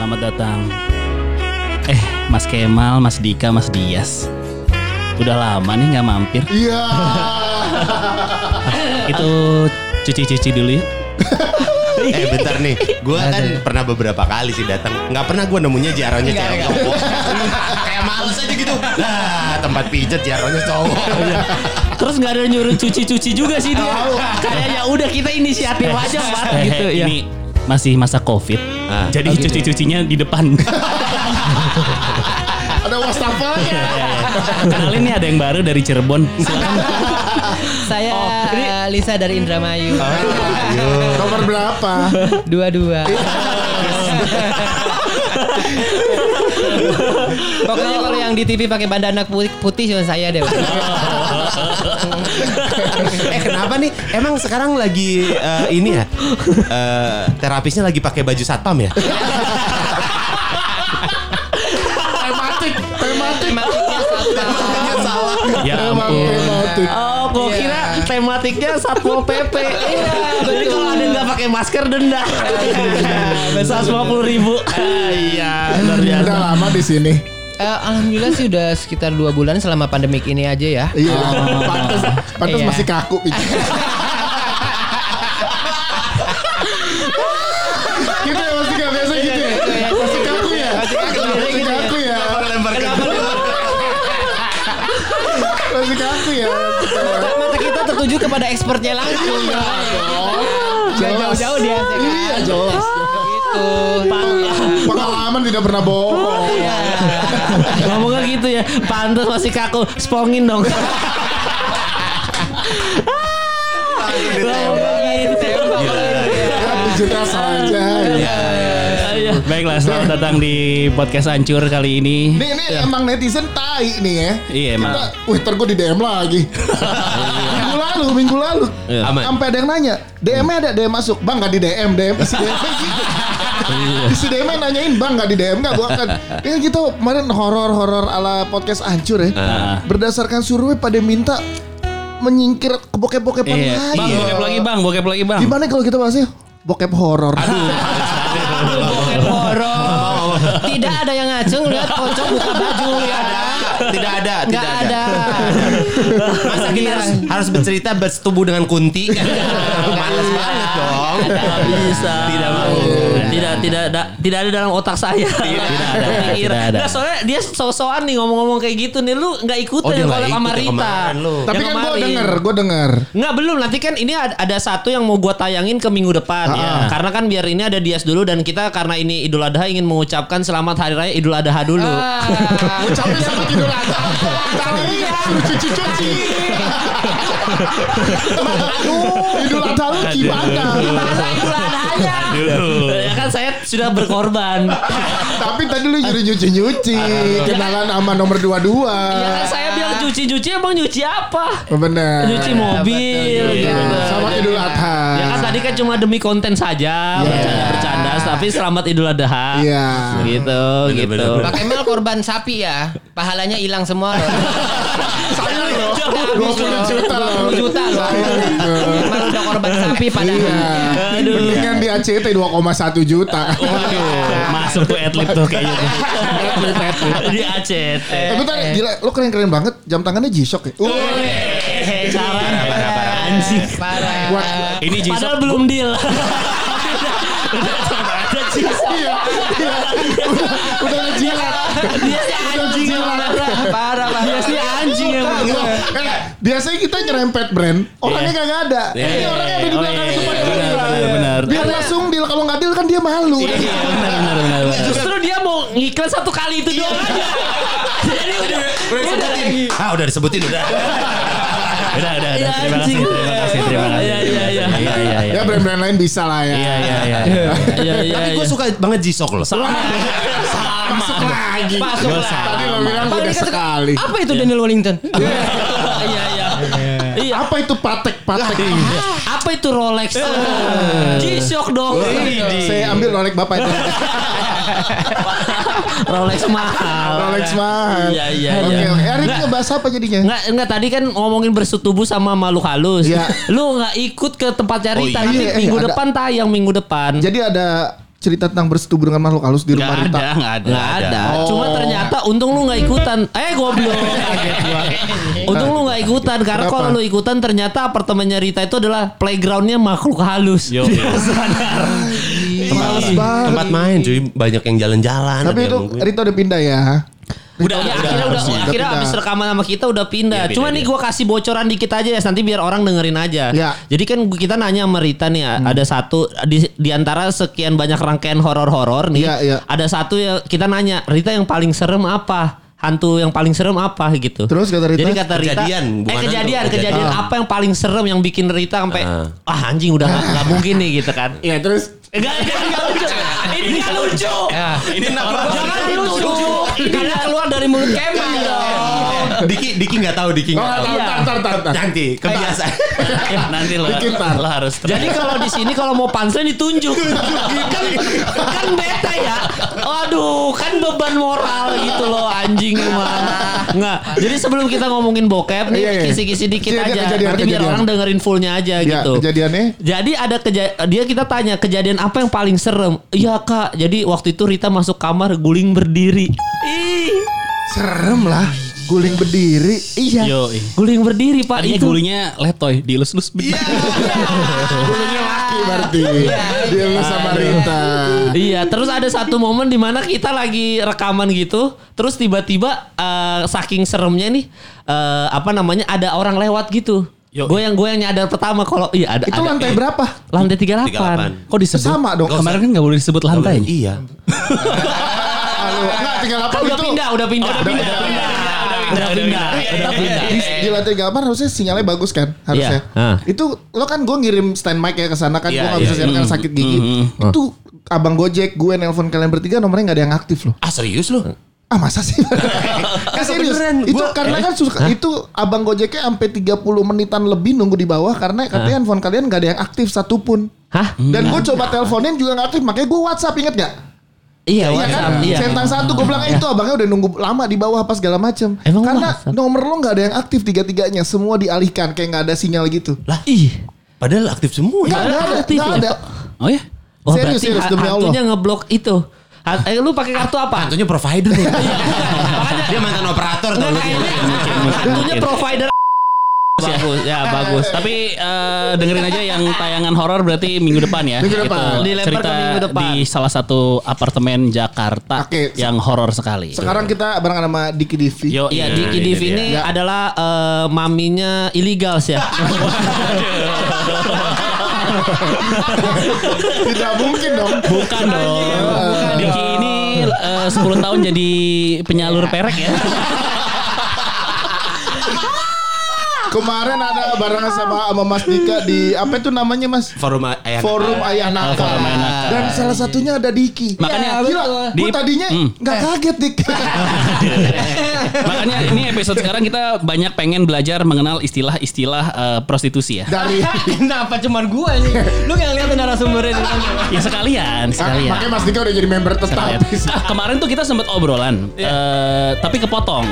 selamat datang. Eh, Mas Kemal, Mas Dika, Mas Dias. Udah lama nih nggak mampir. Iya. Itu cuci-cuci dulu ya. eh bentar nih, gue kan pernah beberapa kali sih datang. Nggak pernah gue nemunya jaronya cewek cowok. Kayak males aja gitu. Nah, tempat pijet jaronya cowok. Terus nggak ada nyuruh cuci-cuci juga sih dia. Kayak ya udah kita inisiatif aja Pak Eh, gitu ya. Ini masih masa Covid. Ah. Jadi cuci-cucinya di depan. Ada wastafanya. Kenalin nih ada yang baru dari Cirebon. Silakan. Saya eh, Lisa dari Indramayu. Nomor berapa? Dua-dua. Pokoknya kalau yang di TV pakai bandana putih, putih cuma saya deh. eh kenapa nih? Emang sekarang lagi eh, ini ya? eh, terapisnya lagi pakai baju satpam ya? Tematik, tematik. Tematiknya satpam. salah. ya Emang ampun. tematik. Oh, gua Iya. kira tematiknya Satpol PP. Iya, jadi kalau ada yang nggak pakai masker denda. Seratus lima puluh ribu. Iya, luar biasa. Udah lama di sini. Eh, Alhamdulillah sih udah sekitar dua bulan selama pandemik ini aja ya. Iya. Pantes, pantes Iya. masih kaku. gitu ya masih gak biasa gitu ya. Masih kaku ya. Masih kaku ya. Lempar ke Masih kaku ya. Mata kita tertuju kepada expertnya langsung. ya. Jauh-jauh dia. Iya jelas. Gitu. Pengalaman tidak pernah bohong. Iya. Ngomongnya gitu ya. Pantes masih kaku. Spongin dong. Ngomongnya gitu. Ya, dijelas saja. Iya. Baiklah, selamat datang di podcast hancur kali ini. Nih, ini emang netizen tai nih ya. Iya, emang. Kita, wih ntar gue di DM lagi. minggu lalu, minggu lalu. Iya. Sampai ada yang nanya, DM-nya ada DM masuk. Bang gak di DM, DM isi DM gitu. Isi DM -nya nanyain bang gak di DM gak gua akan ya gitu kemarin horor-horor ala podcast hancur ya Ah. berdasarkan survei pada minta menyingkir ke bokep-bokepan Iya. lain Bang, bokep lagi bang, bokep lagi bang. gimana kalau kita bahasnya bokep horor Bokep horor. Tidak ada yang ngaceng lihat pocong buka baju ya. Tidak ada, tidak Nggak ada. ada. Masa kita harus, harus bercerita bersetubuh dengan kunti? Males banget dong. bisa. Tidak mau. Tidak tidak ada tidak ada dalam otak saya. Tidak ada, tidak ada. Nggak, soalnya dia so-soan nih ngomong-ngomong kayak gitu nih lu nggak ikutin Oh, kalau sama ikut ya Rita. kemarin lu. tapi Yang kan gue denger gue denger Nggak belum nanti kan ini ada, ada satu yang mau gua tayangin ke minggu depan Ah, ya. ah. Karena kan biar ini ada Dias dulu dan kita karena ini Idul Adha ingin mengucapkan selamat hari raya Idul Adha dulu. Ah. ucapin aja tadi lu cuci-cuci aduh idul adha lu gimana Masa Idul Adhanya? ya kan saya sudah berkorban. tapi tadi lu nyuri nyuci-nyuci kenalan sama nomor dua-dua ya kan saya bilang cuci-cuci emang nyuci apa? bener Nyuci mobil betul, gitu. Iya, selamat idul adha Ya kan tadi kan cuma demi konten saja bercanda-bercanda tapi selamat Idul Adha. Iya. Gitu, gitu. Pak Kemal korban sapi ya. Pahalanya hilang semua loh. saya loh 20 juta loh 20 juta loh. Kemal udah korban sapi padahal. iya Aduh. ACT 2,1 juta Waduh, masuk tuh atlet tuh kayaknya tuh. Di Aceh. Eh, bentar, gila, lo keren-keren banget. Jam tangannya G-Shock ya. Uh, Cara Anjing. Parah. Ini Jisoo. Padahal belum deal. iya, iya. Udah, udah ngejilat. Dia si anjing yang marah. Parah, parah. Dia si anjing yang marah. Eh, biasanya kita nyerempet brand, orangnya kagak ada. Iya. Ini orangnya ada di belakang iya, iya, kita. Benar, benar. Biar langsung deal, kalau nggak deal kan dia malu. Iya, benar, benar, benar, benar. Justru dia mau ngiklan satu kali itu doang aja. Jadi udah udah lagi. Ah udah disebutin udah. Udah, udah, Iya, udah. Terima kasih, terima kasih, terima kasih. Iya, iya, iya. Iya, iya, iya. Ya brand-brand lain bisa lah ya. Iya, iya, iya. Iya iya. Tapi gue suka banget G-Shock loh. Masuk lagi. Masuk lah. Tadi lo bilang udah sekali. Apa itu Daniel Wellington? Iya iya. Iya. Apa itu patek-patek? Apa itu Rolex? G-Shock dong. Saya ambil Rolex bapak itu. Rolex mahal. Rolex mahal. Iya iya iya. oke. Hari ini ngebahas apa jadinya? Enggak, enggak tadi kan ngomongin bersetubuh sama makhluk halus. Iya. Lu nggak ikut ke tempat Oh, cerita iya. nanti Iya, minggu ada. depan tayang minggu depan. Jadi ada cerita tentang bersetubuh dengan makhluk halus di rumah Nggak Rita? ada, nggak ada. Nggak ada. Oh. Cuma ternyata untung lu nggak ikutan. Eh goblok. Untung lu nggak ikutan karena Kenapa? kalau lu ikutan ternyata apartemennya Rita itu adalah playgroundnya makhluk halus. Yo. Sadar. Males banget. Tempat main cuy, banyak yang jalan-jalan. Tapi itu. Rita udah pindah ya. Udah, Ya, udah, akhirnya udah, udah akhirnya pindah. abis rekaman sama kita udah pindah. Cuma pindah, nih gua kasih bocoran dikit aja ya nanti biar orang dengerin aja. Ya. Jadi kan kita nanya sama Rita nih Hmm. ada satu di, di antara sekian banyak rangkaian horor-horor nih Iya, iya. ada satu yang kita nanya Rita yang paling serem apa? Hantu yang paling serem apa gitu. Terus kata Rita? Jadi kata Rita Kejadian, eh kejadian, hantu, kejadian kejadian. apa yang paling serem yang bikin Rita sampai Ah. ah anjing udah nggak mungkin nih gitu kan. Iya terus Enggak, enggak, enggak lucu. Ini enggak lucu. Ini nama Jangan lucu. Karena keluar dari mulut Kemal. Diki Diki nggak tahu Diki Oh, nggak tahu. tar, tar, tar, tar. Nanti kebiasaan. Ya, nanti lo, lo harus Jadi kalau di sini kalau mau punchline ditunjuk. kan kan beta ya. Waduh, kan beban moral gitu loh anjing mah. Enggak. Jadi sebelum kita ngomongin bokep nih Iya, iya. kisi-kisi dikit Kejadian, aja. kejadian, Nanti biar kejadian. orang dengerin fullnya aja ya, gitu. kejadiannya Jadi ada keja dia kita tanya kejadian apa yang paling serem? Iya kak. Jadi waktu itu Rita masuk kamar guling berdiri. Ih, serem lah. Guling berdiri. iya. Yo, Guling berdiri pak Tadinya itu. gulingnya letoy, dielus-elus begitu. Gulingnya laki berarti. Dia lu sama Rita. Iya, terus ada satu momen di mana kita lagi rekaman gitu, terus tiba-tiba eh, saking seremnya nih eh, apa namanya ada orang lewat gitu. Yo. Gue yang gue yang nyadar pertama kalau iya ada Itu ada- lantai berapa? Lantai 38. 38. Kok disebut? Sama dong. Kemarin kan nggak boleh disebut lantai. Iya. Halo. Enggak, tinggal apa Udah itu? pindah, udah pindah. udah pindah, udah pindah, udah pindah. Udah pindah. Di, di lantai gambar harusnya sinyalnya bagus kan harusnya. Iya. Ah. Itu lo kan gue ngirim stand mic ya ke sana kan Iya, gue nggak bisa iya, siaran karena sakit gigi. Itu abang Gojek gue nelpon kalian bertiga nomornya nggak ada yang aktif loh. Ah serius lu? Ah masa sih? kan serius. beneran, Itu gua- karena kan suka, itu abang Gojeknya sampai 30 menitan lebih nunggu di bawah karena katanya handphone kalian nggak ada yang aktif satupun. Hah? Dan gue coba teleponin juga nggak aktif makanya gue WhatsApp inget gak? Iya, Iya kan? WhatsApp. Iya. Centang satu gue bilang eh, itu abangnya udah nunggu lama di bawah apa segala macem. Emang Karena WhatsApp? nomor lo nggak ada yang aktif tiga tiganya, semua dialihkan kayak nggak ada sinyal gitu. Lah, Ih. padahal aktif semua. Nggak nggak ada, aktif ya? ada. Oh ya? Wah, Serius, serius, demi Allah. hantunya ngeblok itu. Ha- Eh, lu pakai kartu apa? Tentunya provider nih. Dia mantan operator Enggak lu. kayaknya. Hantunya provider. Bagus, ya bagus. Tapi eh, dengerin aja yang tayangan horor berarti minggu depan ya. Minggu depan. Itu Dilempar ke cerita minggu depan. di salah satu apartemen Jakarta Oke. yang horor sekali. Sekarang kita barengan sama Diki Divi. Yo, Iya, iya, Diki ini Div dia. ini Ya. adalah eh, maminya illegal ya. Tidak mungkin dong. Bukan dong. Diki ini eh, 10 tahun jadi penyalur perek ya. Kemarin ada barengan sama sama Mas Dika di apa itu namanya Mas? Forum ayah. Forum Ayah Naka. Forum Ayah Naka. Dan salah satunya ada Diki. Makanya- gila, betul. gue Di- tadinya Hmm. nggak kaget Dik. Makanya ini episode sekarang kita banyak pengen belajar mengenal istilah-istilah eh, prostitusi ya. Dari Kenapa cuman gua nih? Lu yang lihat narasumbernya di. Ya sekalian, Ah, sekalian. makanya Mas Dika udah jadi member tetap. Sekalian. Ah, kemarin tuh kita sempat obrolan, eh, tapi kepotong.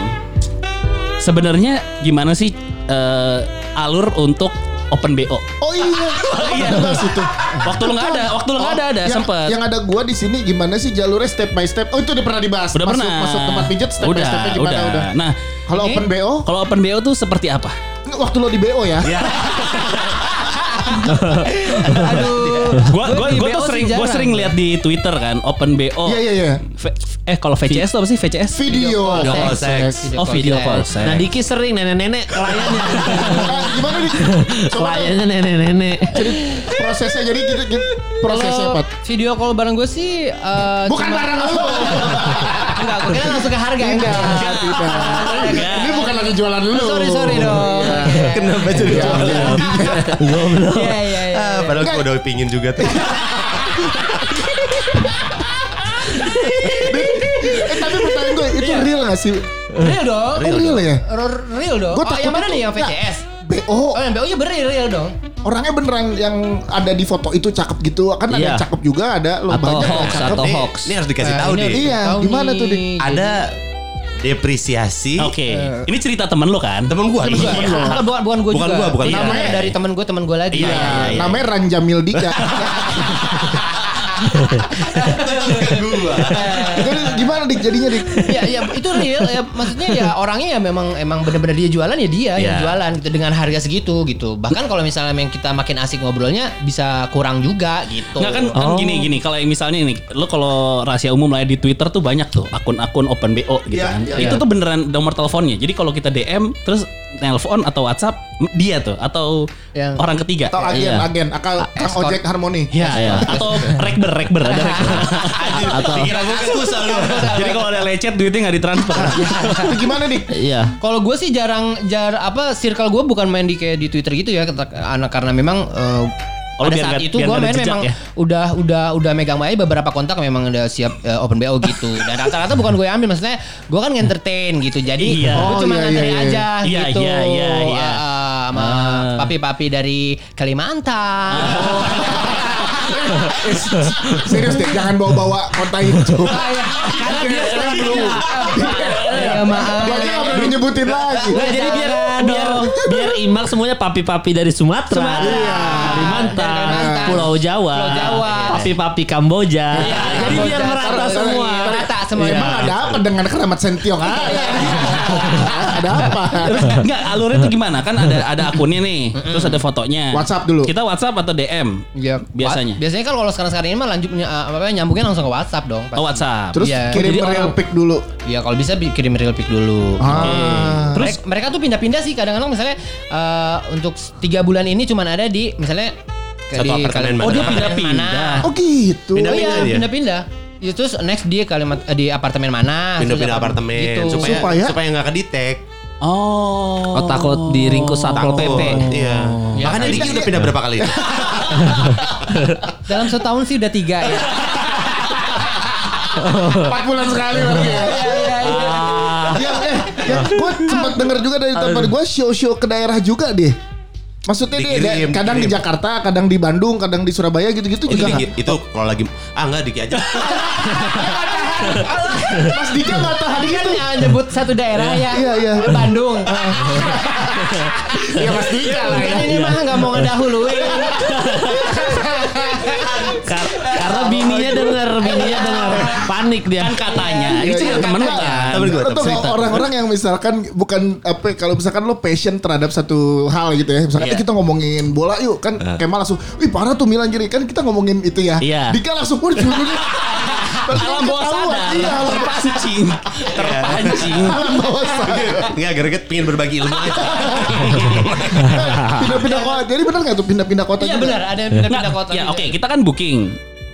Sebenarnya gimana sih eh, alur untuk open BO? Oh iya, iya. bahas itu. Waktu lu nggak ada, waktu lu nggak ada, ada yang, sempet. Yang ada gua di sini gimana sih jalurnya step by step? Oh itu udah pernah dibahas. Udah masuk, pernah. Masuk tempat pijat step by udah, stepnya gimana udah. udah. Nah, Kalau open BO, kalau open BO tuh seperti apa? waktu lo di BO ya. Aduh. Gua gua gua tuh sering gua sering lihat di Twitter kan open BO. Iya iya iya. Eh kalau VCS tuh apa sih VCS? Video. Call sex. Oh video call. sex. Nah Diki sering nenek-nenek kliennya. Ah, gimana nih? Dong, kliennya nenek-nenek. jadi prosesnya jadi gitu, prosesnya Kalau Pat. video call bareng gue sih eh, Bukan barang lo. Enggak, gue kira langsung ke harga enggak. Tidak. Ini bukan lagi jualan lu. Sorry, sorry dong. Kenapa jadi jualan? Iya, iya, iya. Ah, padahal gue udah pingin juga tuh. Eh tapi pertanyaan gue itu real gak sih? Real dong. Oh real ya? Real, real dong. Gua oh, yang mana itu- nih yang. VCS? BO. Oh, yang BO ya bener real dong. Orangnya beneran yang ada di foto itu cakep gitu. Kan ada Iya. yang cakep juga ada lo Atau banyak yang hoax cakep. atau Nih, hoax. Ini harus dikasih Nah, tahu harus Iya, tahu gimana tuh, Dik? nih. Ada depresiasi. Oke. Ini cerita temen lu kan? Temen gua. Temen gua. Iya. Ah, bukan bukan gue Bukan juga. gua, bukan Namanya gua. dari temen gue, temen gue lagi. Iya, iya, iya. Namanya Ranjamil Dika. Itu gimana dik jadinya dik? ya ya itu real ya maksudnya ya orangnya ya memang emang benar-benar dia jualan ya dia yang Iya. jualan gitu dengan harga segitu gitu bahkan kalau misalnya memang kita makin asik ngobrolnya bisa kurang juga gitu Nggak kan, kan Oh. gini gini kalau yang misalnya ini lo kalau rahasia umum lah ya, di Twitter tuh banyak tuh akun-akun open BO gitu Iya, kan. iya, itu iya. tuh beneran nomor teleponnya. Jadi kalau kita DM terus nelpon atau WhatsApp dia tuh atau Yang- orang ketiga. Atau agen Iya. agen akal kang ojek harmoni. Ya, Iya. atau rekber rekber ada rekber. Atau Pikiran gue susah lu. Jadi kalau ada lecet duitnya nggak ditransfer. Itu gimana dik? iya. Kalau gue sih jarang jar apa circle gue bukan main di kayak di Twitter gitu ya anak karena memang eh, Oh, pada saat itu gue main memang ya? udah udah udah megang aja beberapa kontak memang udah siap eh, open BO gitu dan rata-rata bukan gue yang ambil maksudnya gue kan entertain gitu jadi Iya. gue Oh, cuma iya, iya, iya. aja Iya, gitu iya, iya, iya. Ah, sama Ah. papi-papi dari Kalimantan Serius dik, jangan bawa-bawa kota itu. karena dia sekarang belum ya maaf Dia nggak nyebutin lagi. Jadi biar biar biar imak semuanya papi-papi dari Sumatera, Sumatera. Iya. Kalimantan. Pulau Jawa, Pulau Jawa. papi-papi Kamboja. Iya, jadi biar merata semua. merata semua Emang ada apa dengan keramat Sentiong? Ah, ada apa? Enggak, alurnya tuh gimana? Kan ada ada akunnya nih, terus ada fotonya. WhatsApp dulu. Kita WhatsApp atau DM? Ya, Biasanya. Biasanya kan kalau sekarang-sekarang ini mah lanjut uh, apa nyambungnya langsung ke WhatsApp dong. pasti. Oh, WhatsApp. Terus Iya. kirim Jadi real pic dulu. Iya, kalau bisa bi- kirim real pic dulu. Ah. Terus mereka, tuh pindah-pindah sih kadang-kadang misalnya uh, untuk tiga bulan ini cuman ada di misalnya ke- Satu di apartemen mana? Oh, dia pindah-pindah. Oh gitu. Oh Pindah-pindah iya, dia. pindah-pindah. Ya, terus next dia kalimat eh, di apartemen mana? Pindah-pindah apartemen Gitu. supaya Supaya? supaya nggak kedetek. Oh. Oh takut diringkus satpol pp. Iya. Ya, Makanya kan. Diki udah pindah berapa kali? Dalam setahun sih udah tiga ya. Empat bulan sekali lagi ya. Ya, eh, ya, gue sempat denger juga dari teman gue show-show ke daerah juga deh. Maksudnya dia Dikirim, dia kadang di dikirim. Jakarta, kadang di Bandung, kadang di Surabaya gitu-gitu Oh, juga. Diki, nggak? itu kalau lagi ah enggak Diki aja. Mas Dika nggak tahan Tadi kan gitu. yang nyebut satu daerah ya. Iya, iya. Bandung. Ya Mas Dika lah ya. Kan ini mah nggak mau ngedahuluin. Karena bininya denger, bininya denger, panik dia. Kan katanya, Iya, ini cerita iya. temen lu Nggak, kan. Temen gue, Lo tau cerita. nggak orang-orang yang misalkan bukan apa kalau misalkan lo passion terhadap satu hal gitu ya misalkan Iya. eh, kita ngomongin bola yuk kan Kemal langsung wih parah tuh Milan jadi kan kita ngomongin itu ya Iya. Dika langsung pun Alam bawah sadar, iya alam terpancing, terpancing. alam bawah sadar Enggak greget pengen berbagi ilmu aja. pindah-pindah kota jadi benar nggak tuh pindah-pindah kota Iya juga? benar, ada yang pindah-pindah Nggak, kota. ya oke, kita kan booking.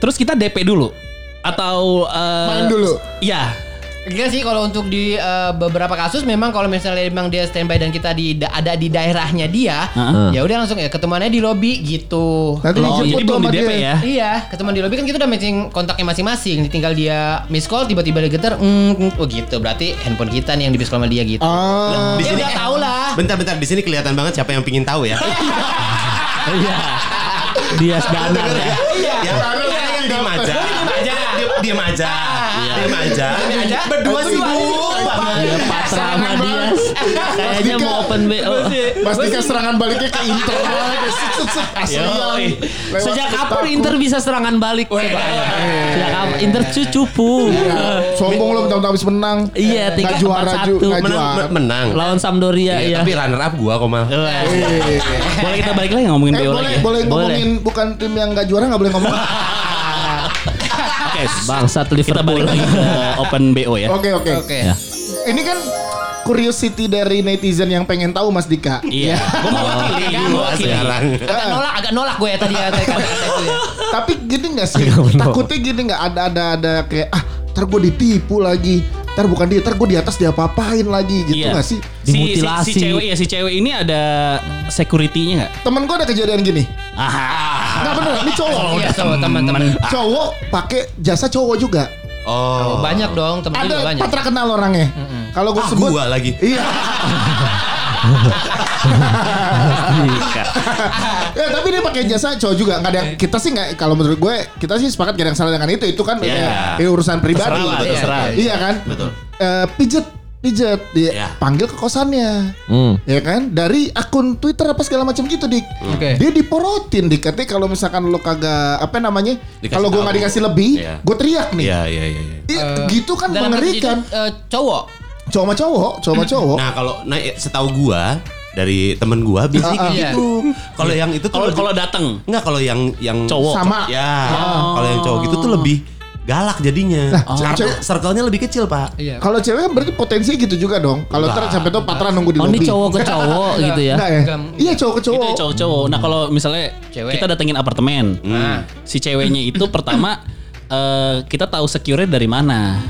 Terus kita DP dulu atau eh, Main dulu. Iya. Enggak sih kalau untuk di eh, beberapa kasus memang kalau misalnya memang dia standby dan kita di da- ada di daerahnya dia, Heeh. ya udah langsung ya ketemuannya di lobi gitu. Nanti Oh, dijemput jadi belum di DP dia. ya? Iya, ketemuan di lobi kan kita udah matching kontaknya masing-masing. Tinggal dia miss call tiba-tiba dia getar, mm, oh gitu. Berarti handphone kita nih yang di miss call sama dia gitu. Ah, Di Ya sini udah tahu lah. Bentar-bentar di sini kelihatan banget siapa yang pingin tahu ya. Iya. Dia danar ya. Iya. Ya, yang diem aja. Diem- Diem aja. Diem aja. Berdua sibuk banget. Dia Patra sama dia. Kayaknya mau open BO. Mas Dika serangan baliknya ke Inter Sejak kapan Inter bisa serangan balik? Sejak kapan? Inter cucupu. Iya, Sombong lo mentang-mentang habis menang. Iya, tiga juara juga, satu. Menang. Lawan Sampdoria Iya, ya. Tapi runner up gua kok mal. Eh, Boleh kita balik lagi ngomongin Eh BO boleh, lagi. boleh Boleh. ngomongin bukan tim yang gak juara gak boleh ngomong. Oke, Bangsat kita Liverpool. balik lagi ke open BO ya. Oke oke. Oke. Ya. Ini kan curiosity dari netizen yang pengen tahu Mas Dika. Iya. Gue mau wakili, gue mau wakili. Sekarang. Agak nolak, agak nolak gue ya tadi ya ya. Tapi gini gak sih? Takutnya gini gak ada ada ada kayak ah ntar gue ditipu lagi. Ntar bukan dia, ntar gue di atas diapa-apain lagi gitu Iya. gak sih? Si, si, Dimutilasi. si cewek ya si cewek ini ada security-nya nggak? Temen gue ada kejadian gini. Ah. Nggak bener, ini cowok. Iya, sama teman-teman. Cowok pakai jasa cowok juga. Oh, Oh. banyak dong, temen juga Ada banyak. patra kenal orangnya. Kalau gue Ah, sebut gua lagi. Iya. ya tapi dia pakai jasa cowok juga nggak ada kita sih nggak kalau menurut gue kita sih sepakat gak ada yang salah dengan itu itu kan Iya. eh, urusan pribadi Terserah lah, gitu. terserah. iya kan Betul. Eh, pijet pijet, dia Ya. panggil ke kosannya. Hmm. Ya kan? Dari akun Twitter apa segala macam gitu, Dik. Oke. Dia diporotin, Dik. Katanya kalau misalkan lo kagak apa namanya? Kalau gua nggak dikasih lebih, Iya. gue teriak nih. Iya iya iya. iya. Eh, gitu kan mengerikan. itu, eh, cowok. Cowok sama cowok, cowok sama cowok. Nah kalau nah eh, setahu gua dari temen gua biasanya Ah, ah. kayak Iya. gitu. Kalau yang itu tuh Kalau kalau datang Enggak kalau yang yang Cowok. Sama. Ya, kalau yang cowok gitu tuh lebih galak jadinya. Nah, Karena cewek- circle-nya lebih kecil, Pak. Iya. Kalau cewek kan berarti potensi gitu juga dong. Kalau ntar sampai tuh Patra nunggu di Oh lobi. ini cowok ke cowok gitu ya. Enggak ya? Enggak. Iya cowok ke itu cowok. cowok-cowok. Nah kalau misalnya Cewek. kita datengin apartemen, Hmm. si ceweknya itu pertama eh, kita tahu secure dari mana?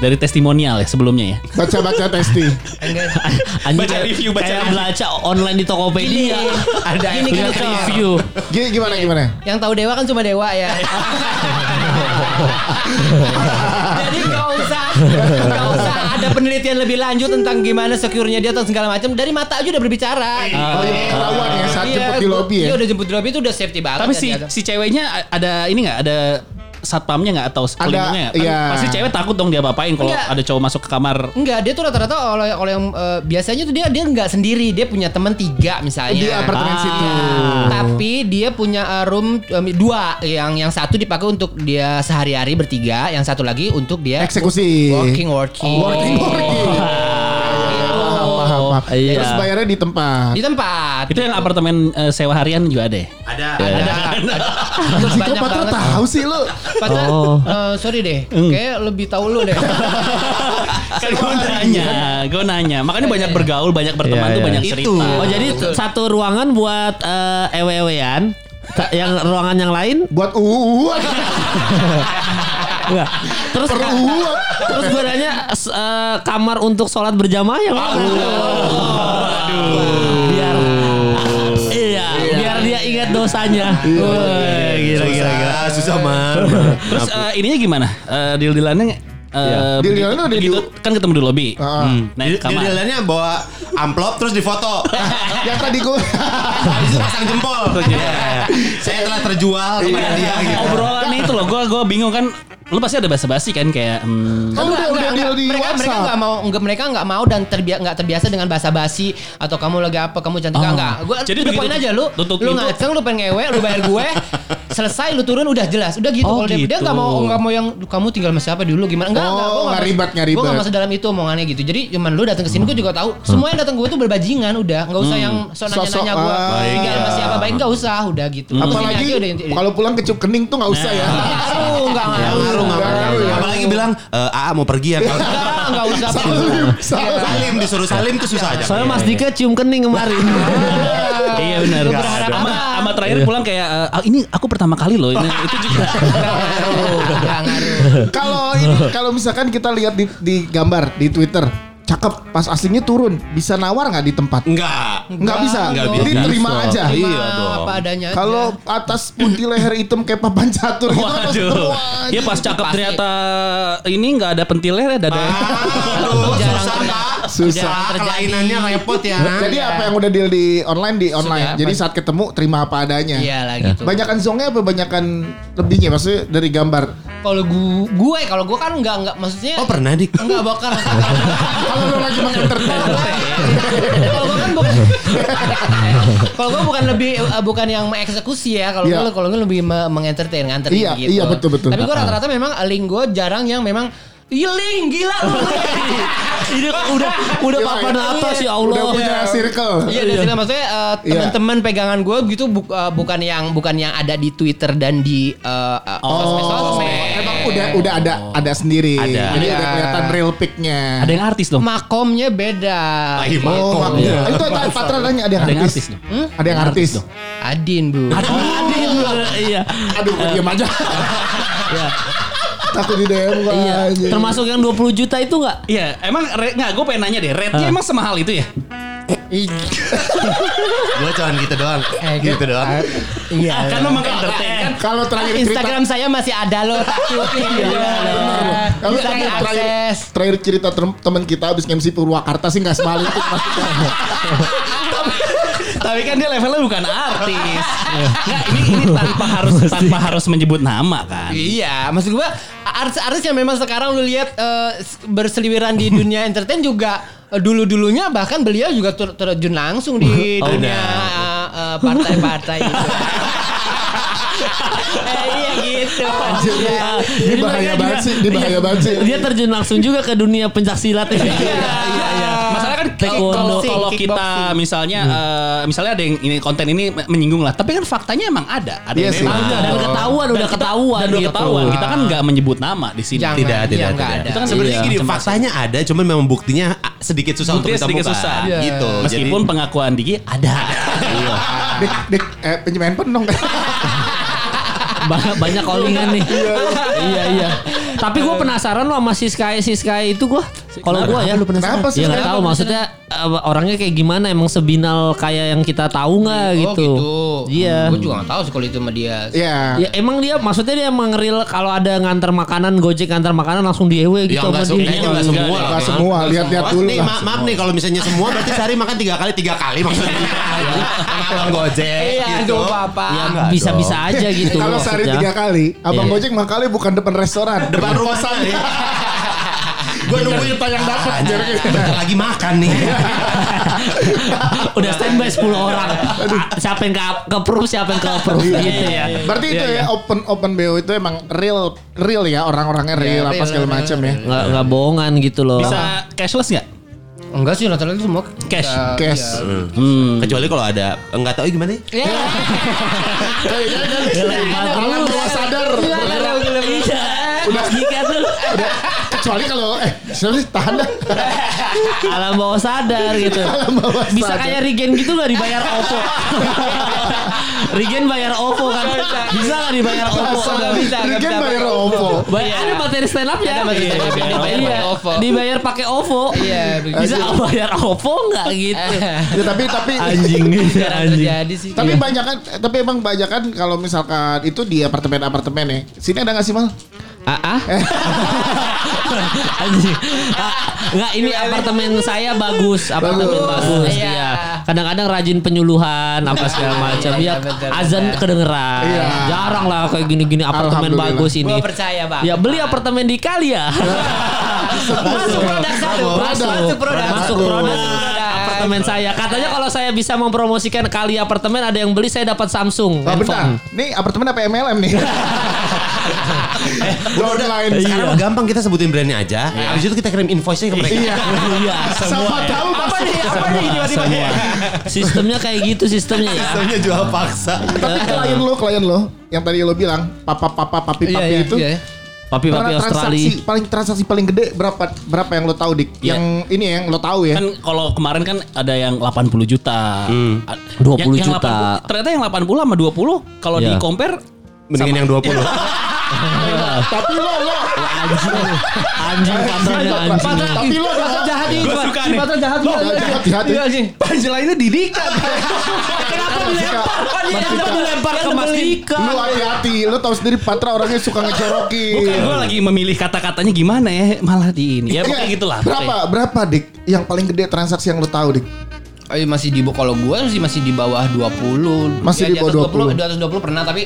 Dari testimonial ya sebelumnya ya. Baca-baca testi. Enggak. Anjing Baca review, baca kayak belajar online di Tokopedia. Ada Ini ini lihat kan review. Gini gimana gimana? Yang tahu dewa kan cuma dewa ya. Jadi nggak usah nggak usah ada penelitian lebih lanjut tentang gimana secure-nya dia atau segala macam. Dari mata aja udah berbicara. Oh, yang ketahuan ya saat Iya, jemput di lobi ya. Iya udah jemput di lobby itu udah safety banget. Tapi ya si si ceweknya ada ini nggak ada satpamnya nggak atau pelindungnya nggak? Kan iya. Pasti cewek takut dong dia apain kalau ada cowok masuk ke kamar. Enggak, dia tuh rata-rata kalau kalau yang eh, biasanya tuh dia dia nggak sendiri, dia punya teman tiga misalnya. Di apartemen Ah. situ. Tapi dia punya uh, room um, dua, yang yang satu dipakai untuk dia sehari-hari bertiga, yang satu lagi untuk dia Eksekusi. working working. Working, working. Paham, paham. Iya. Terus bayarnya di tempat. Di tempat. Itu yang apartemen eh, sewa harian juga ada. ya? Ada. ada. Terus Jika banyak Patra banget. tahu sih lu. Patra, Oh. eh, sorry deh, kayak lebih tahu lu deh. Kan gue nanya, gue nanya. Makanya banyak bergaul, banyak berteman Iya, tuh iya. banyak Itu. cerita. Oh jadi satu ruangan buat eh, ewe-ewean. Yang ruangan yang lain Buat uang. enggak. Terus Uang. terus gue nanya eh, kamar untuk sholat berjamaah yang mana? Biar iya, biar dia ingat dosanya. Wah, gila gila gila. Susah, susah man. Terus eh, ininya gimana? Eh, deal-dealannya eh, Deal-dealannya begitu, udah begitu di- kan ketemu di lobi. Ah. Hmm, naik ke kamar. Dia bawa amplop terus difoto. Yang tadi gue pasang jempol. Iya. Saya telah terjual kepada dia gitu. Obrolan itu loh, gue gue bingung kan. Lu pasti ada basa-basi kan kayak hmm, Kan udah- udah deal di mereka, mereka nggak mau nggak mereka nggak mau dan terbia nggak terbiasa dengan bahasa basi atau kamu lagi apa kamu cantik Oh. enggak gue Jadi begitu poin aja lu tutup lu ngaceng lu pengen ngewe lu bayar gue selesai lu turun udah jelas. Udah gitu Oh, kalau dia dia gitu. nggak mau nggak mau yang kamu tinggal sama siapa dulu gimana? Enggak Oh, enggak gua nggak mas- ribet, nggak gua nggak ribet. masuk dalam itu omongannya gitu. Jadi cuman lu datang ke sini gue juga tahu. Semua yang datang gue tuh berbajingan udah. Nggak usah yang so nanya Sosok, nanya gue ah. tinggal sama siapa? Baik nggak usah udah gitu. Lu sini apalagi udah kalau pulang kecup kening tuh nggak usah ya. ngaruh nggak Ya, ngaruh ngaruh, Nggak ngaruh. ngaruh ya. Apalagi bilang, eh, Aa mau pergi ya. Enggak, enggak usah Salim, salim. Salim disuruh salim tuh susah aja. Soalnya Mas Dika cium kening kemarin. iya benar. Lu berharap Sama, terakhir pulang kayak eh, ah, ini aku pertama kali loh. Ini itu juga. Kalau ini kalau misalkan kita lihat di, di gambar di Twitter, cakep pas aslinya turun, bisa nawar nggak di tempat? Enggak. Nggak bisa. Nggak Jadi bisa. terima aja. Terima Iya dong. apa adanya aja. Kalau atas putih leher hitam kayak papan catur gitu Waduh. Ya pas cakep Pasti. ternyata ini nggak ada pentilnya ada ada. Jarang susah pak. Susah. Kelainannya repot ya. Jadi apa yang udah deal di online di online. Sudah, Jadi saat ketemu terima apa adanya. Iya lah gitu. Banyakan zongnya apa banyakan lebihnya maksudnya dari gambar. Kalau gue, gue kalau gue kan enggak enggak maksudnya Oh pernah dik. enggak bakal. Kalau lu lagi mengentertain. Kalau gue kan bukan Kalau gue bukan lebih eh, bukan yang mengeksekusi ya. Kalau Iya. gue kalau gue lebih me- mengentertain, nganterin Iya, gitu. iya, betul, betul. Tapi gue rata-rata memang link gue jarang yang memang Iya Ling, gila lu. Ini udah udah Gila, papan ya. atas ya Udah Allah. punya circle. Iya, dan sini maksudnya eh, Iya. teman-teman pegangan gue gitu bu- eh, bukan yang bukan yang ada di Twitter dan di eh, eh, sosmed-sosmed. Emang udah udah ada ada sendiri. Ada. Jadi Iya. udah kelihatan real pic-nya. Ada yang artis dong. Makomnya beda. Ay, Oh, makom. makom. Iya. Itu ada Patra nanya ada yang Ada yang artis. artis dong. Ada yang artis. dong. Adin, Bu. Adin, iya. Aduh, diem aja. Iya. Takut di DM gua Iya. aja. Termasuk yang 20 juta itu enggak? Iya, emang nggak? Gue pengen nanya deh, rate-nya emang semahal itu ya? Gue cuman gitu doang. Eh, Gitu doang. Iya. Kan memang entertain. Kalau terakhir cerita Instagram saya masih ada loh takut Iya. Kalau Bisa terakhir, terakhir, terakhir cerita tem- teman kita habis MC Purwakarta sih nggak semahal itu. Tapi kan dia levelnya bukan artis. Nggak, ini ini tanpa harus tanpa harus menyebut nama kan. Iya, maksud gua artis-artis yang memang sekarang lu lihat s- berseliweran di dunia entertain juga eh, dulu-dulunya bahkan beliau juga ter- terjun langsung di Oh, dunia eh, partai-partai itu. eh, iya gitu. Iya. Ini bahaya banget sih, ini bahaya banget sih. Dia terjun langsung juga ke dunia pencaksilat ini. Iya, iya, iya. Kan kalau kalau kita kickboxing. misalnya eh, misalnya ada yang ini konten ini menyinggung lah, tapi kan faktanya emang ada. Ada Iya yang memang Ada. Dan ketahuan, Dan udah kita- ketahuan dan udah gitu. ketahuan. Kita kan nggak menyebut nama di sini. Jangan. Tidak, Iya, tidak, nggak tidak. ada. Itu kan sebenarnya Iya, gini, macam-macam. faktanya ada, cuman memang buktinya sedikit susah untuk Buktinya sedikit ditemukan. susah. Iya. Gitu. Meskipun pengakuan Diki ada. Dik, dik, eh, pinjam handphone dong. Ba- banyak callingan nih. iya iya. Tapi gue penasaran loh sama si Sky si Sky itu gue. Kalau gue ya lu Kenapa sih? Ya nggak tahu maksudnya orangnya kayak gimana emang sebinal kayak yang kita tahu nggak Oh gitu. gitu. Iya. Gue juga gak tahu sih kalau itu sama dia. Iya. Ya emang dia maksudnya dia emang real kalau ada nganter makanan Gojek nganter makanan langsung di EW gitu Ya enggak sama semua, dia. kayaknya enggak semua. Enggak, semua, lihat-lihat dulu nih, ma- maaf nih kalau misalnya semua berarti sehari makan tiga kali tiga kali maksudnya. Sama abang Gojek Iya, gitu. papa. Ya bisa-bisa aja gitu. Kalau sehari tiga kali, abang Iya. Gojek makalnya bukan depan restoran, Depan rumah sana. Gue nungguin tayang dapat. Anjir, bentar lagi makan nih. Udah standby 10 orang. Siapa yang ke, ke approve, siapa yang ke approve gitu ya. Berarti itu ya open open BO itu emang real real ya orang-orangnya real apa real, segala macam ya. Nggak, nggak bohongan gitu loh. Bisa cashless nggak? Enggak sih rata-rata itu semua Cash. Ya, Cash. iya. Hmm. Kecuali kalau ada enggak tahu gimana ya? Ya. Alam bawah sadar. Iya. Udah nikah tuh. Kecuali kalau eh siapa sih tahan dah. Alam bawah sadar gitu. bawah Bisa sadar. kayak Regen gitu gak dibayar OVO. Regen bayar OVO kan. Bisa gak dibayar OVO? Nggak bisa, nggak bisa bayar OVO. Bayar, ada materi stand up ya. Ada materi stand up yang dibayar Iya, pakai OVO. Dibayar pakai OVO. Iya, Bisa bayar OVO nggak gitu. Ya, tapi tapi Anjing Jarang terjadi sih. tapi banyak kan tapi emang banyak kan kalau misalkan itu di apartemen-apartemen ya. Sini ada nggak sih mal? Ah, ah? Anjing. Ah, Nggak, ini apartemen saya bagus, apartemen Bagus. bagus. Iya. Iya. Kadang-kadang rajin penyuluhan apa segala macam. Ya, betul, azan kedengeran. Iya. Jarang lah kayak gini-gini apartemen bagus ini. Gua percaya, Bang. Ya beli apartemen di kali ya. Masuk produk satu. Masuk. Produk Masuk produk. Apartemen saya. Katanya kalau saya bisa mempromosikan kali apartemen ada yang beli saya dapat Samsung Oh, bentar. handphone. Nih apartemen apa MLM nih? Downline. Sekarang mah gampang kita sebutin brandnya aja. Habis itu kita kirim invoice-nya ke mereka. Iya. Iya. Siapa tahu Apa nih? Apa nih tiba-tiba? Sistemnya kayak gitu sistemnya ya. Sistemnya jual paksa. Tapi klien lo, klien lo, yang tadi lo bilang papa papa papi Iya, papi iya, itu. iya. Papi-papi pernah Australia. transaksi paling transaksi paling gede berapa berapa yang lo tahu dik? Iya. Yang ini yang lo tahu ya? Kan kalau kemarin kan ada yang 80 juta. A- 20 yang, yang juta. 80 ternyata yang 80 sama 20 kalau Iya. di compare Mendingin yang 20. Tapi lo lo Anjing patronnya anjing. tapi lo Patron jahat nih. Gua Pak. suka nih. patron jahat Lo nih. hati-hati. Iya sih. punchline-nya Didika. Kenapa dilempar? Dia Kenapa dilempar ke Mas Dika? Lu hati-hati, lu tahu sendiri Patra orangnya suka ngejorokin. Bukan gue lagi memilih kata-katanya gimana ya malah di ini. Ya pokoknya Iya. gitulah. Berapa berapa dik yang paling gede transaksi yang lu tahu dik? Eh, masih di bawah kalau gua sih masih di bawah 20. Masih di Ya, bawah atas 20. Di atas 20 pernah tapi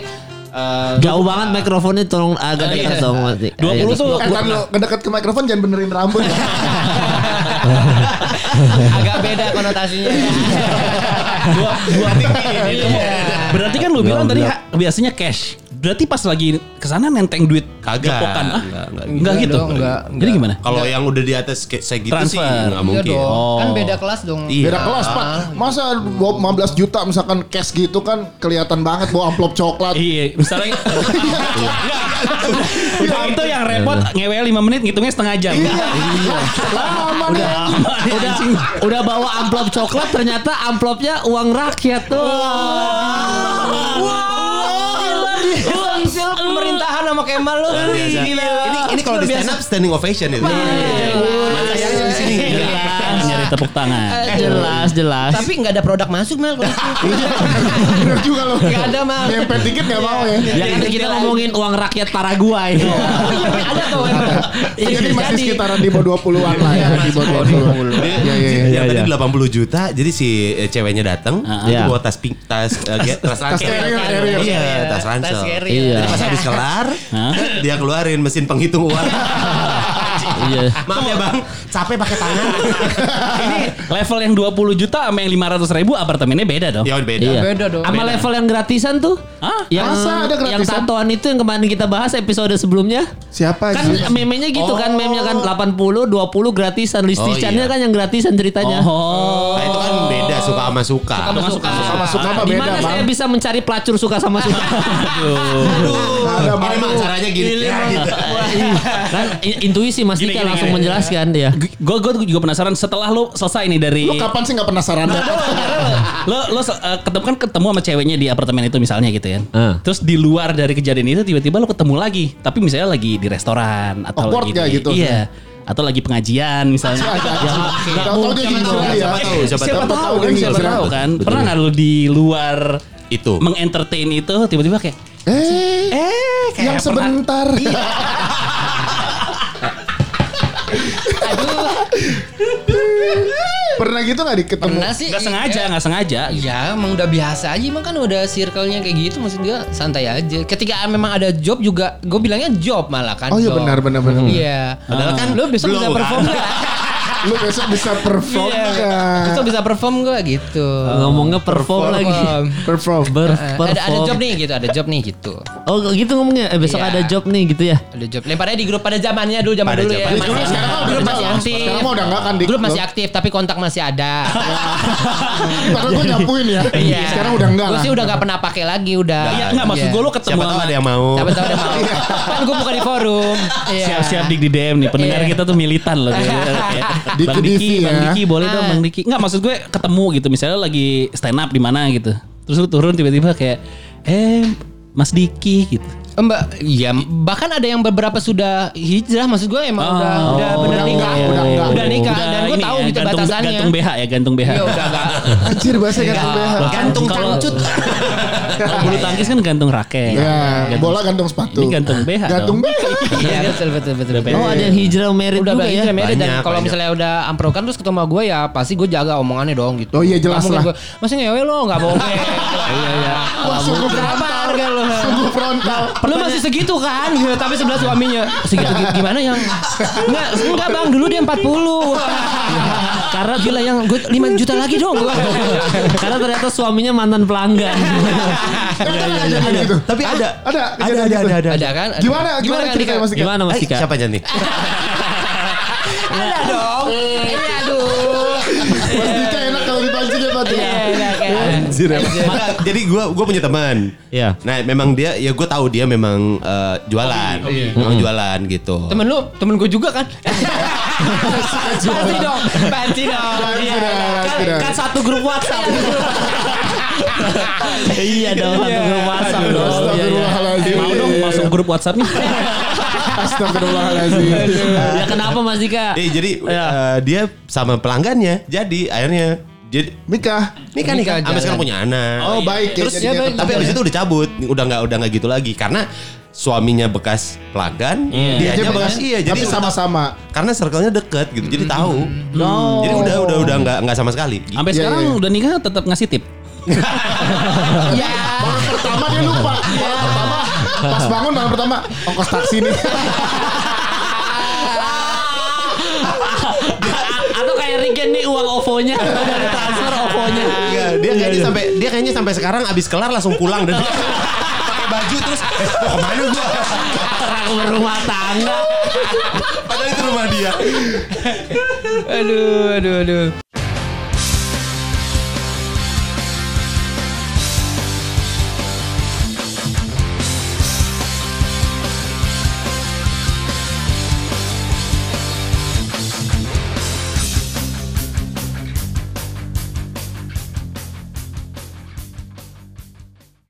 eh, Jauh banget mikrofonnya tolong agak Iya. dekat dong Mas. 20 tuh Eh kan lu ngedekat ke mikrofon jangan benerin rambut. agak beda konotasinya. dua dua ini. Berarti kan lu bilang tadi biasanya cash. Berarti pas lagi ke sana nenteng duit Kagak. Jokokan. Ah, Enggak, enggak. enggak gitu. dong, enggak, Jadi enggak. gimana? Kalau yang udah di atas kayak segitu sih Transfer. enggak Iya mungkin. dong. Oh. Kan beda kelas dong. Iya. Beda kelas pak. Masa bawa 15 juta misalkan cash gitu kan kelihatan banget bawa amplop coklat. Iya, misalnya Udah itu yang repot ngewel 5 menit ngitungnya setengah jam. Lama nih. udah udah bawa amplop coklat ternyata amplopnya uang rakyat tuh. Uang Kemal lu. Gila. Ini ini kalau di stand up standing ovation itu. Iya. tepuk tangan. Jelas, jelas. Tapi nggak ada produk masuk Mel. kalau itu. Bener juga loh. Nggak ada Mel. Nyempet dikit gak mau ya. Ya kan kita ngomongin uang rakyat Paraguay. Ada tuh. Jadi masih sekitaran di bawah 20-an lah ya. Di bawah 20. Dia, Iya, iya, iya. yang tadi 80 juta, jadi si eh, ceweknya datang, Iya. bawa tas pink, tas eh, tas ransel. Iya, tas ransel. Iya. Jadi pas habis kelar, dia keluarin mesin penghitung uang. Iya. Maaf ya bang, capek pakai tangan. Ini level yang 20 juta sama yang 500 ribu apartemennya beda dong. ya beda. Iya. Beda dong. Sama level yang gratisan tuh. Hah? Yang Masa ada gratisan? yang tatoan itu yang kemarin kita bahas episode sebelumnya. Siapa Kan sih? meme-nya gitu kan, Oh. meme-nya kan 80, 20 gratisan. Listisannya iya. kan yang gratisan ceritanya. Oh. Nah itu kan beda suka sama suka. Suka sama suka. Sama suka Di beda saya bisa mencari pelacur suka sama suka? Aduh, Ada ini malu. mah caranya gini. Ya, gitu. Kan intuisi Mas Dika langsung gini. menjelaskan dia. Gue gue juga penasaran setelah lo selesai nih dari Lu kapan sih gak penasaran? lo lo eh, ketemu kan ketemu sama ceweknya di apartemen itu misalnya gitu ya. Ah. Terus di luar dari kejadian itu tiba-tiba lo ketemu lagi, tapi misalnya lagi di restoran atau Awkward lagi nggak di- gitu? Iya. Atau lagi pengajian misalnya. Gak hijrah ya. Siapa tahu, siapa Siapa tahu. kan siapa tahu kan. Pernah nggak lo di luar Itu. mengentertain itu tiba-tiba kayak Eh, yang sebentar. Pernah gitu gak diketemu? Pernah sih. nggak sengaja nggak sengaja. Ya emang udah biasa aja Emang kan udah circle-nya kayak gitu Maksud gue santai aja Ketika memang ada job juga Gue bilangnya job malah kan Oh iya benar benar benar. Iya Padahal kan Lu besok belum bisa kan. perform gak? Lu besok bisa perform Iya nggak? Besok bisa perform gak gitu Ngomongnya perform, lagi. Perform. Ber Eh, ada, ada job nih gitu Ada job nih gitu Oh gitu ngomongnya. Eh, besok Iya. ada job nih gitu ya. Ada job Lemparnya di grup pada zamannya dulu Zaman Pada dulu ya zamannya. Masih- Sekarang Grup enggak masih aktif Sekarang udah enggak kan di Grup masih aktif Tapi kontak masih ada Padahal gue nyapuin ya. Iya. Sekarang udah enggak Gue sih udah gak pernah pakai lagi udah Iya nggak maksud Iya. gue lo ketemu Siapa tahu sama ada yang mau. Siapa tahu ada mau Kan gue buka di forum Iya. siap-siap dik di DM nih pendengar Iya. kita tuh militan loh Diki Bang Diki, Bang ya. Diki boleh dong Ah. Bang Diki nggak maksud gue ketemu gitu misalnya lagi stand up di mana gitu terus lu turun tiba-tiba kayak eh Mas Diki gitu Mbak, iya bahkan ada yang beberapa sudah hijrah maksud gue emang udah Oh, udah benar udah nikah, enggak, udah enggak. udah nikah dan gue tahu ya, gitu gantung, batasannya. gantung BH ya gantung BH Iya udah enggak. Anjir bahasa gantung BH. Gantung cangcut. Kalau bulu tangkis kan gantung raket Ya, Gantung- bola gantung sepatu. Ini gantung BH Gantung. BH. Iya betul betul betul. betul. Oh ada yang hijrah merit udah juga ya. hijrah merit dan kalau misalnya udah amprokan terus ketemu gue ya pasti gue jaga omongannya dong gitu. Oh iya, jelas lah. Masih ngewe lo nggak bohong. Iya iya. Wah, harga lo? Sungguh frontal. Lu masih segitu kan? Tapi sebelah suaminya segitu gi- gimana yang enggak enggak Bang, dulu dia 40. Karena gila yang gue 5 juta lagi dong. Karena ternyata suaminya mantan pelanggan. Tapi kan ada kejadian gitu. Ada. Ada Ada, gitu. ada, ada. Ada kan? Gimana gimana Dika? Mas Dika? Gimana Mas Eh, Dika? siapa nih? Ada dong. Aduh. Mas Dika enak kalau dipancing ya Pak. Iya, iya, Anjir, emang. Maka, jadi gue gue punya teman. Iya. Nah memang dia ya gue tahu dia memang eh, jualan, memang jualan gitu. Temen lu, temen gue juga kan? Pasti dong, pasti dong. Pasti Iya. dong. kan, kan satu grup WhatsApp. iya dong satu grup WhatsApp dong. Iya, iya. Astagfirullahaladzim. mau dong masuk grup WhatsApp-nya Astagfirullahaladzim. Ya kenapa Mas Dika? Eh jadi Iya. eh, dia sama pelanggannya, jadi akhirnya jadi Nikah. nikah nih Nikah kan, sampai sekarang punya anak. Oh baik ya. Terus ya, baik. tapi abis itu udah cabut, udah nggak udah nggak gitu lagi karena suaminya bekas pelanggan, dia Dia aja bekas, iya, jadi sama-sama. karena circle-nya deket gitu, jadi tahu. No. Jadi udah udah udah nggak nggak sama sekali. sampai Iya, sekarang iya. udah nikah tetap ngasih tip Ya. Malam pertama dia lupa. Malam pertama pas bangun malam pertama ongkos taksi nih. Atau kayak Rigen nih uang OVO-nya dari transfer OVO-nya. Iya, dia kayaknya sampai dia kayaknya sampai sekarang abis kelar langsung pulang dan pakai baju terus eh, mau ke mana gua? Orang berumah tangga. Padahal itu rumah dia. Aduh, aduh, aduh.